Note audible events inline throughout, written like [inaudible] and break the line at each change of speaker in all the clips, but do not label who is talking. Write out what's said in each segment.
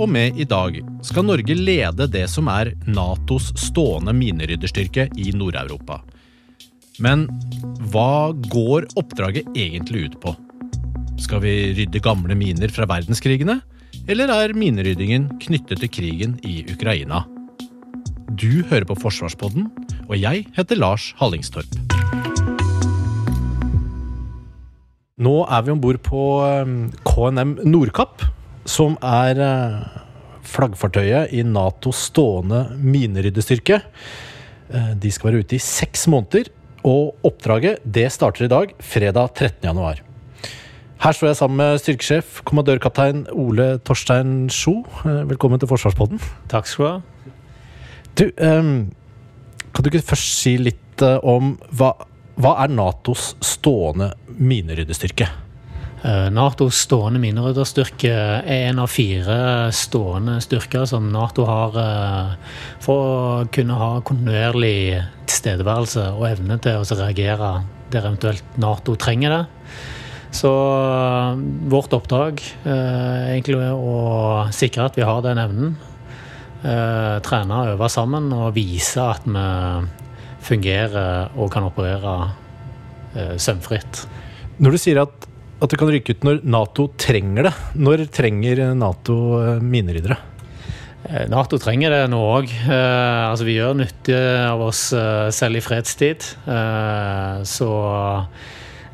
Og med i dag skal Norge lede det som er Natos stående minerydderstyrke i Nord-Europa. Men hva går oppdraget egentlig ut på? Skal vi rydde gamle miner fra verdenskrigene, eller er mineryddingen knyttet til krigen i Ukraina? Du hører på Forsvarspodden, og jeg heter Lars Hallingstorp. Nå er vi om bord på um, KNM Nordkapp, som er uh, flaggfartøyet i Natos stående mineryddestyrke. Uh, de skal være ute i seks måneder, og oppdraget det starter i dag, fredag 13. januar. Her står jeg sammen med styrkesjef, kommandørkaptein Ole Torstein Sjo. Uh, Velkommen til Forsvarspodden.
Takk skal du ha.
Du, kan du ikke først si litt om hva, hva er Natos stående mineryddestyrke?
Eh, Natos stående minerydderstyrke er en av fire stående styrker som Nato har eh, for å kunne ha kontinuerlig tilstedeværelse og evne til å reagere der eventuelt Nato trenger det. Så eh, vårt oppdrag er egentlig å sikre at vi har den evnen. Trene og øve sammen og vise at vi fungerer og kan operere sømfritt.
Når du sier at, at det kan rykke ut når Nato trenger det, når trenger Nato eh, mineryddere?
Eh, Nato trenger det nå òg. Eh, altså, vi gjør nytte av oss eh, selv i fredstid. Eh, så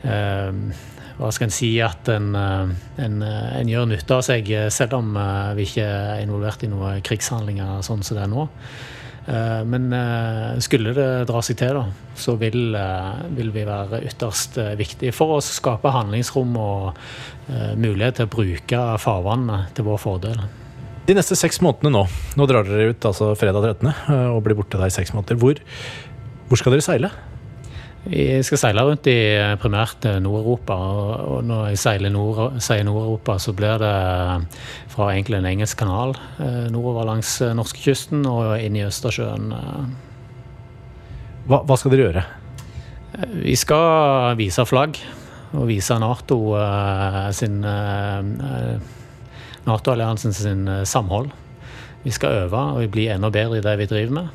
eh, hva skal en si at en, en, en, gjør nytte av seg selv om vi ikke er involvert i noen krigshandlinger sånn som det er nå. Men skulle det dra seg til, da, så vil, vil vi være ytterst viktige for å skape handlingsrom og mulighet til å bruke farvannet til vår fordel.
De neste seks månedene nå, nå drar dere ut altså fredag 13. og blir borte der i seks måneder. Hvor, hvor skal dere seile?
Vi skal seile rundt i primært Nord-Europa. Og når jeg seiler nord, sier Nord-Europa, så blir det fra egentlig en engelsk kanal nordover langs norskekysten og inn i Østersjøen.
Hva, hva, skal dere gjøre?
Vi skal vise flagg. Og vise Nato sin Nato-alliansen sin samhold. Vi skal øve og bli enda bedre i det vi driver med.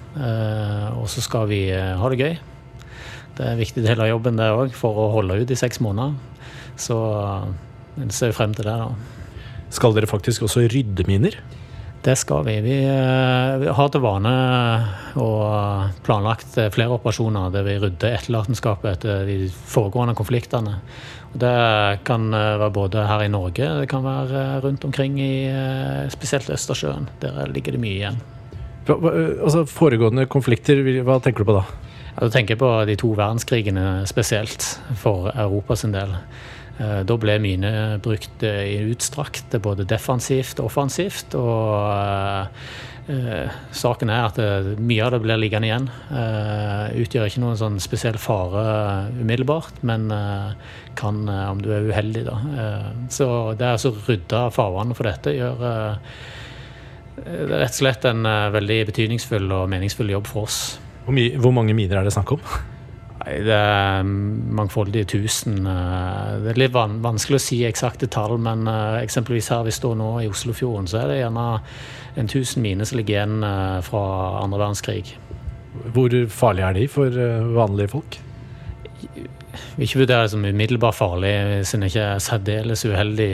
Og så skal vi ha det gøy. Det er en viktig del av jobben det òg, for å holde ut i seks måneder. Så jeg ser frem til det. da.
Skal dere faktisk også rydde miner?
Det skal vi. Vi, vi har til vane og planlagt flere operasjoner der vi rydder etterlatenskapet etter de foregående konfliktene. Det kan være både her i Norge, det kan være rundt omkring i spesielt Østersjøen. Der ligger det mye igjen.
Altså Foregående konflikter, hva tenker du på da?
Ja, du tenker på de to verdenskrigene spesielt, for Europa sin del. Da ble mine brukt i utstrakt, både defensivt og offensivt. Og uh, saken er at mye av det blir liggende igjen. Uh, utgjør ikke noen sånn spesiell fare umiddelbart, men uh, kan om du er uheldig, da. så det er altså rydda farvannet for dette gjør det rett og slett en veldig betydningsfull og meningsfull jobb for oss.
Hvor, hvor, mange miner er det snakk om?
Nei, Det er mangfoldige tusen. Det er litt van vanskelig å si eksakte tall, men eksempelvis her vi står nå i Oslofjorden, så er det gjerne en tusen miner som ligger igjen fra andre verdenskrig.
Hvor farlige er de for vanlige folk?
vil ikke vurdere det som umiddelbart farlig hvis en ikke er særdeles uheldig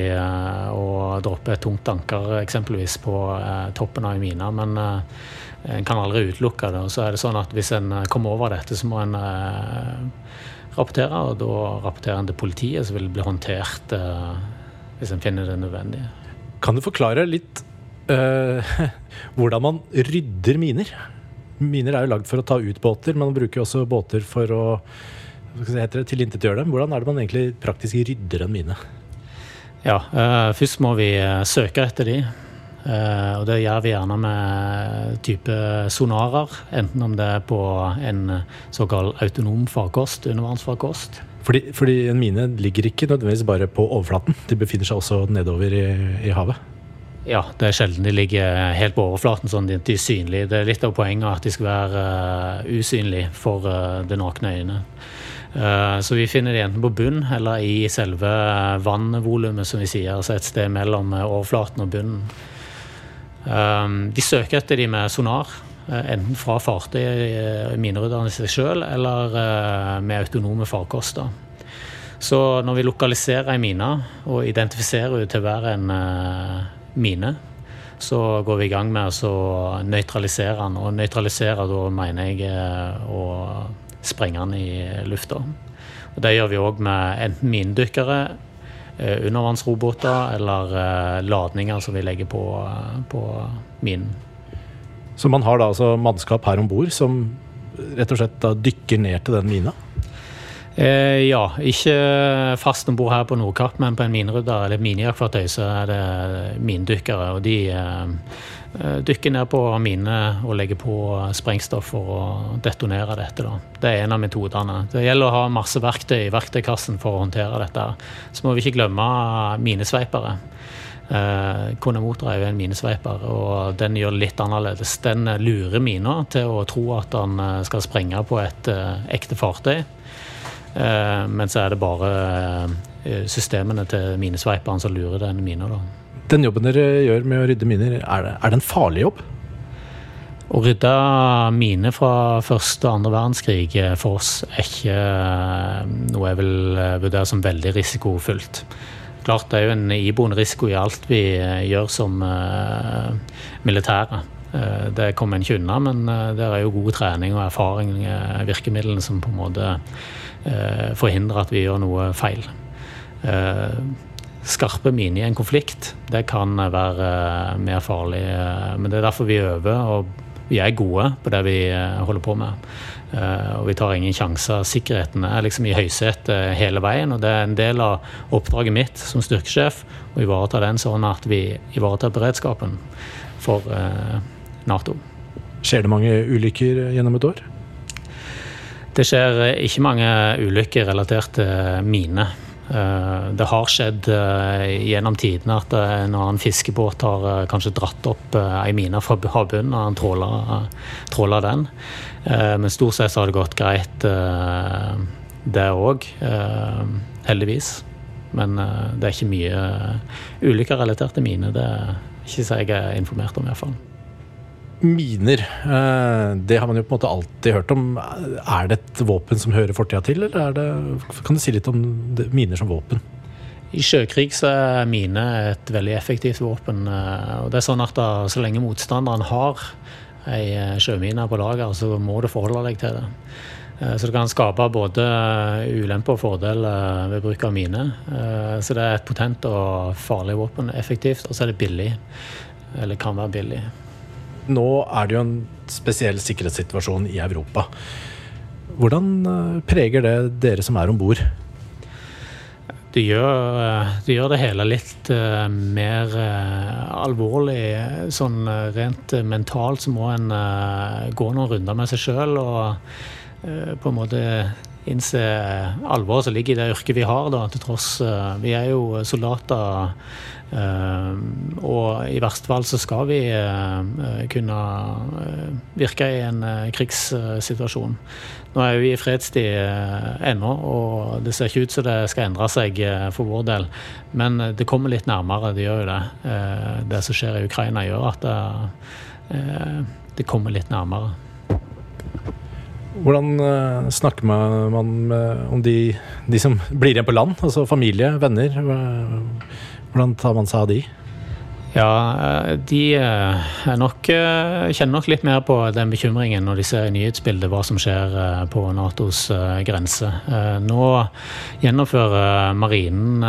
å droppe et tungt anker eksempelvis på toppen av en mine. Men en kan aldri utelukke det. Og så er det sånn at hvis en kommer over dette, så må en rapportere. Og da rapporterer en til politiet, som vil bli håndtert hvis en finner det nødvendig.
Kan du forklare litt øh, [laughs] hvordan man rydder miner? Miner er jo lagd for å ta ut båter, men man bruker også båter for å tilintetgjøre dem. Hvordan er det man egentlig praktisk rydder en mine?
Ja, Først må vi søke etter de. Og det gjør vi gjerne med type sonarer, enten om det er på en såkalt autonom farkost, undervannsfarkost.
Fordi, fordi en mine ligger ikke nødvendigvis bare på overflaten, de befinner seg også nedover i, i havet?
Ja, det er sjelden de ligger helt på overflaten sånn de er synlige. Det er litt av poenget at de skal være uh, usynlige for uh, det nakne øynet. Uh, så vi finner de enten på bunn eller i selve vannvolumet, som vi sier. Altså et sted mellom overflaten og bunnen. Um, de søker etter de med sonar. Enten fra fartøy, minerydderne i seg sjøl, eller med autonome farkoster. Så når vi lokaliserer ei mine og identifiserer henne til hver en mine, så går vi i gang med å nøytralisere den. Og nøytralisere, da mener jeg eh, å sprenge den i lufta. Og Det gjør vi òg med enten minedykkere, eh, undervannsroboter eller eh, ladninger som vi legger på, på minen.
Så man har da altså mannskap her om bord som rett og slett da dykker ned til den mina?
Eh, ja, ikke fast om bord her på Nordkapp, men på en minerydder eller minijaktfartøy så er det mindykkere. Og de eh, eh, dykker ned på mine og legge på sprengstoff for å detonere dette. Da. Det er en av metodene. Det gjelder å ha masse verktøy i verktøykassen for å håndtere dette. Så må vi ikke glemme minesveipere. Eh, Konemotor er jo en minesveiper, og den gjør det litt annerledes. Den lurer mina til å tro at den eh, skal sprenge på et eh, ekte fartøy. Eh, men så er det bare eh, systemene til minesveiperen som lurer den mina. da.
Den jobben dere gjør med å rydde miner, er det, er det en farlig jobb?
Å rydde miner fra første og andre verdenskrig eh, for oss er ikke noe jeg vil vurdere som veldig risikofullt. Klart det er jo en iboende risiko i alt vi gjør som militære. Det kommer en ikke unna, men det er jo god trening og erfaring, virkemidlene som på en måte forhindrer at vi gjør noe feil. Eh, skarpe miner i en konflikt, det kan være eh, mer farlig. Men det er derfor vi øver, og vi er gode på det vi holder på med. Og vi tar ingen sjanser. Sikkerheten er liksom i høysetet hele veien. Og det er en del av oppdraget mitt som styrkesjef å ivareta den sånn at vi ivaretar beredskapen for Nato.
Skjer det mange ulykker gjennom et år?
Det skjer eh, ikke mange ulykker relatert til mine. Eh, det har skjedd eh, gjennom tidene at en annen fiskebåt har kanskje dratt opp ei mine fra havbunnen, og han tråla den. Men stort sett har det gått greit, det òg. Heldigvis. Men det er ikke mye ulykker relatert til mine. Det er ikke så jeg er informert om, iallfall.
Miner, eh, det har man jo på en måte alltid hørt om. Er det et våpen som hører fortida til, eller det, kan du si litt om miner som våpen?
I sjøkrig så er mine et veldig effektivt våpen. Eh, og det er sånn at da, Så lenge motstanderen har ei eh, sjømine på lager, så må du forholde deg til det. Så det kan skape både ulemper og fordeler ved bruk av mine. Så det er et potent og farlig våpen. Effektivt, og så er det billig. Eller kan være billig
nå er det jo en spesiell sikkerhetssituasjon i Europa. Hvordan eh, preger det dere som er om bord?
Det gjør, eh, det gjør, det hele litt uh, mer alvorlig. Sånn rent mentalt så må en gå noen runder med seg sjøl og på en måte innse alvoret som ligger i det yrket vi har, da, til tross Vi er jo soldater Uh, og i verste fall så skal vi kunne virke i en krigssituasjon. Nå er vi i fredstid ennå, og det ser ikke ut som det skal endre seg for vår del. Men det kommer litt nærmere, det gjør jo det. det som skjer i Ukraina, gjør at det, det kommer litt nærmere.
Hvordan snakker man om de, de som blir igjen på land? Altså familie, venner? Hvordan tar man seg av de?
Ja, eh, de eh, nok, eh, kjenner nok litt mer på den bekymringen når de ser i nyhetsbildet hva som skjer på Natos grense. Nå gjennomfører marinen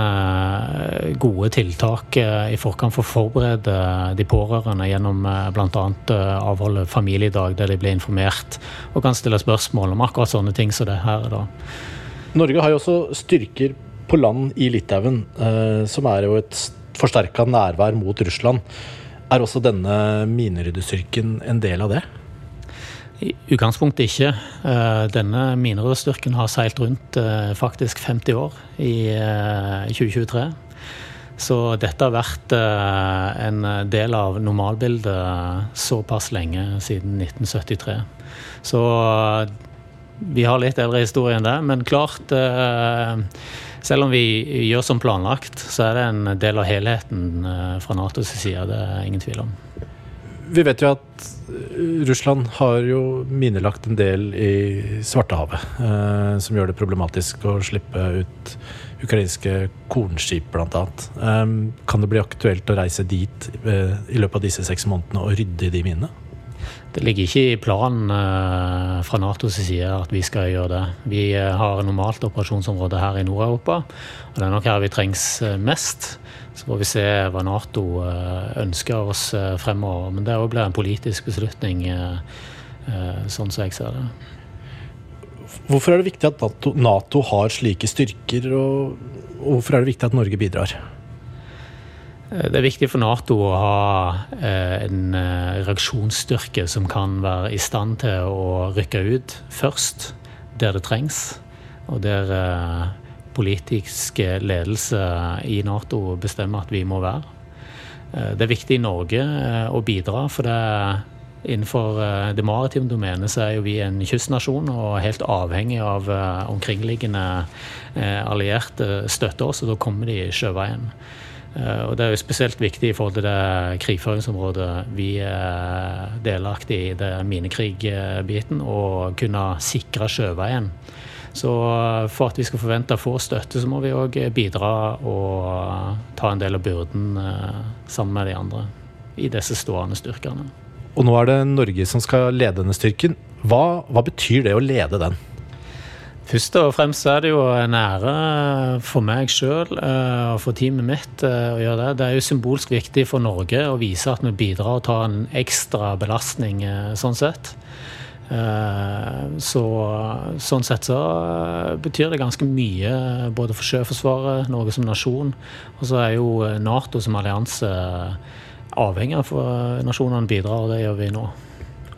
gode tiltak i forkant for å forberede de pårørende gjennom bl.a. avholde familiedag der de blir informert og kan stille spørsmål om akkurat sånne ting som det her. da.
Norge har jo også styrker på land i Litauen, som er jo et forsterka nærvær mot Russland. Er også denne mineryddestyrken en del av det?
I utgangspunktet ikke. Eh, denne mineryddestyrken har seilt rundt eh, faktisk 50 år i 2023. Så dette har vært en del av normalbildet såpass lenge, siden 1973. Så vi har litt eldre historie enn det, men klart selv om vi gjør som planlagt, så er det en del av helheten eh, fra Natos side. Det er ingen tvil om.
Vi vet jo at eh, Russland har jo minelagt en del i Svartehavet, eh, som gjør det problematisk å slippe ut ukrainske kornskip, bl.a. Eh, kan det bli aktuelt å reise dit eh, i løpet av disse seks månedene og rydde i de minene?
Det ligger ikke i planen eh, fra Natos side at vi skal gjøre det. Vi eh, har normalt operasjonsområde her i Nord-Europa, og det er nok her vi trengs eh, mest. Så får vi se hva Nato ønsker oss fremover. Men det blir en politisk beslutning, sånn som jeg ser det.
Hvorfor er det viktig at NATO, NATO har slike styrker, og hvorfor er det viktig at Norge bidrar?
Eh, det er viktig for Nato å ha eh, en eh, reaksjonsstyrke som kan være i stand til å rykke ut først der det trengs, og der politisk ledelse i Nato bestemmer at vi må være. Det er viktig i Norge å bidra, for det innenfor det maritime domenet så er jo vi en kystnasjon og helt avhengig av omkringliggende allierte støtte oss, og da kommer de sjøveien. Eh, og Det er jo spesielt viktig i forhold til det krigføringsområdet vi er delaktig i, det minekrigbiten, å kunne sikre sjøveien. Så for at vi skal forvente å få støtte, så må vi òg bidra og ta en del av byrden eh, sammen med de andre i disse stående styrkene.
Og nå er det Norge som skal lede denne styrken. Hva, hva betyr det å lede den?
Først og fremst er det jo en ære for meg sjøl eh, og for teamet mitt eh, å gjøre det. Det er jo symbolsk viktig for Norge å vise at vi bidrar og tar en ekstra belastning eh, sånn sett. Så, sånn sett så betyr det ganske mye både for Sjøforsvaret, Norge som nasjon, og så er jo Nato som allianse avhengig av at nasjonene bidrar, og det gjør vi nå.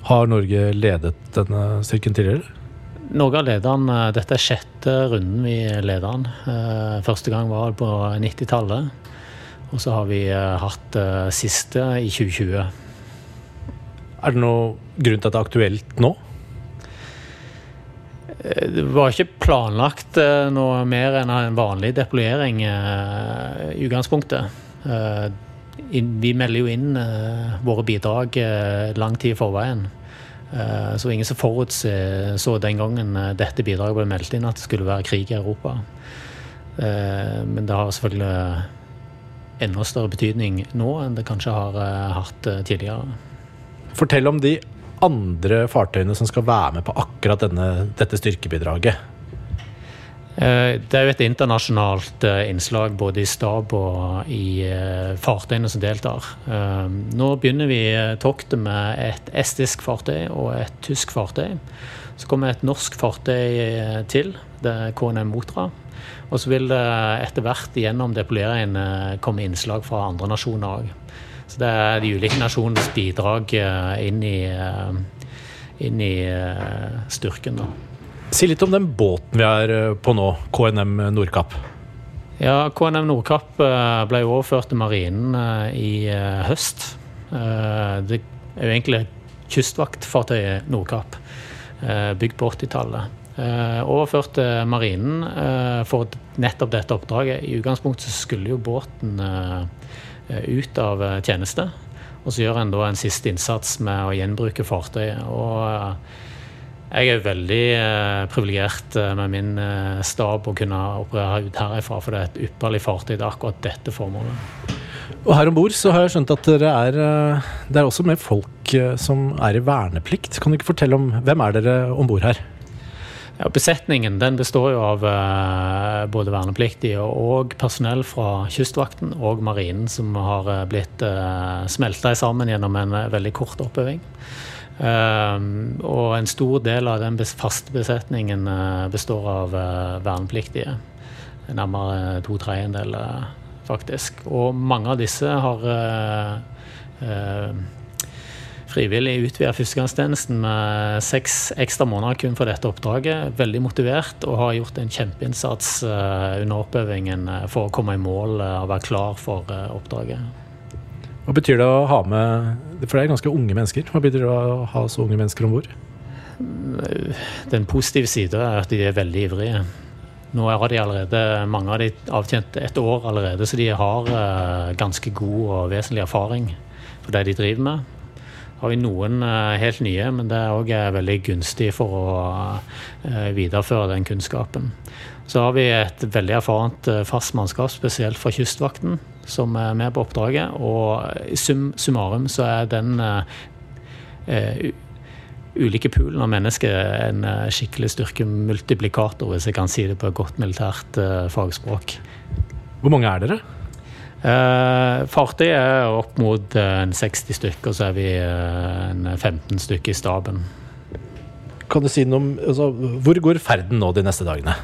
Har Norge ledet denne styrken tidligere?
Norge av lederen. Eh, dette er sjette runden vi leder den. Eh, første gang var på 90-tallet. Og så har vi eh, hatt siste i 2020.
Er det noe grunn til at det er aktuelt nå?
Det var ikke planlagt noe mer enn en vanlig deployering i utgangspunktet. Vi melder jo inn våre bidrag lang tid i forveien. Eh, så ingen som forutså den gangen eh, dette bidraget ble meldt inn, at det skulle være krig i Europa. Eh, men det har selvfølgelig enda større betydning nå enn det kanskje har hatt tidligere.
Fortell om de andre fartøyene som skal være med på akkurat denne, dette styrkebidraget.
Eh, det er jo et internasjonalt eh, innslag både i stab og i eh, fartøyene som deltar. Nå begynner vi toktet med et estisk fartøy og et tysk fartøy. Så kommer et norsk fartøy til, det er KNM Motra. Og så vil det etter hvert gjennom deployeringen komme innslag fra andre nasjoner òg. Så det er de ulike nasjonenes bidrag inn i, inn i styrken. da.
Si litt om den båten vi er eh, på nå, KNM Nordkapp.
Ja, KNM Nordkapp eh, ble overført til marinen eh, i høst. Det er jo egentlig kystvaktfartøyet Nordkapp, bygd på 80-tallet. Overført til marinen for nettopp dette oppdraget. I utgangspunktet skulle jo båten ut av tjeneste. Og så gjør en da en siste innsats med å gjenbruke fartøyet. og jeg er veldig eh, privilegert eh, med min eh, stab å kunne operere ut herifra, for det er et ypperlig fartøy til akkurat dette formålet.
Og her om bord så har jeg skjønt at dere er eh, Det er også med folk eh, som er i verneplikt. Kan du ikke fortelle om hvem er dere om bord her?
Ja, besetningen den består jo av eh, både vernepliktige og personell fra Kystvakten og Marinen, som har blitt eh, smelta sammen gjennom en veldig kort oppøving. Um, og en stor del av den faste besetningen uh, består av uh, vernepliktige. Nærmere to tredjedeler, faktisk. Og mange av disse har uh, frivillig utvidet førstegangstjenesten med seks ekstra måneder kun for dette oppdraget. Veldig motivert og har gjort en kjempeinnsats under oppøvingen for å komme i mål og være klar for oppdraget.
Hva betyr det å ha med For det er ganske unge mennesker. Hva betyr det å ha så unge mennesker om bord?
Den positive sida er at de er veldig ivrige. Nå har de allerede, Mange av de avtjent et år allerede, så de har uh, ganske god og vesentlig erfaring for det de driver med. Har vi noen uh, helt nye, men det er òg uh, veldig gunstig for å videreføre den kunnskapen. Så har vi et veldig erfarent fast mannskap, spesielt fra Kystvakten, som er med på oppdraget. Og sum summarum så er den ulike poolen av mennesker en eh, skikkelig styrkemultiplikator, hvis jeg kan si det på et godt militært uh, fagspråk.
Hvor mange er dere?
Uh, Fartøyet er opp mot uh, 60 stykker, og så er vi en 15 stykker i staben.
Kan du si noe om altså, Hvor går ferden nå de neste dagene?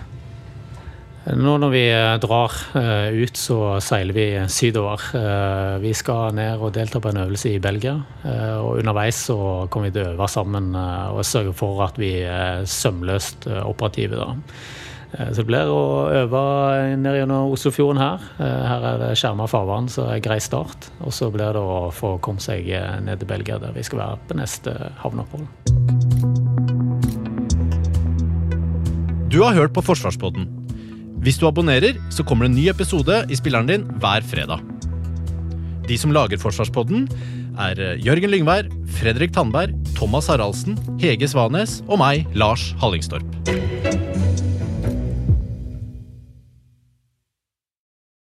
Nå når vi eh, drar eh, ut, så seiler vi sydover. Eh, vi skal ned og delta på en øvelse i Belgia. Og underveis så kommer vi til å øve sammen og sørge for at vi er sømløst operative. da. Så det blir å øve ned gjennom Oslofjorden her. Her er det skjerma farvann, så er grei start. Og så blir det å få komme seg ned til Belgia, der vi skal være på neste havneopphold.
Du har hørt på Forsvarspodden hvis du abonnerer, så kommer det en ny episode i spilleren din hver fredag. De som lager Forsvarspodden, er eh, Jørgen Lyngvær, Fredrik Tandberg, Thomas Haraldsen, Hege Svanes og meg, Lars Hallingstorp.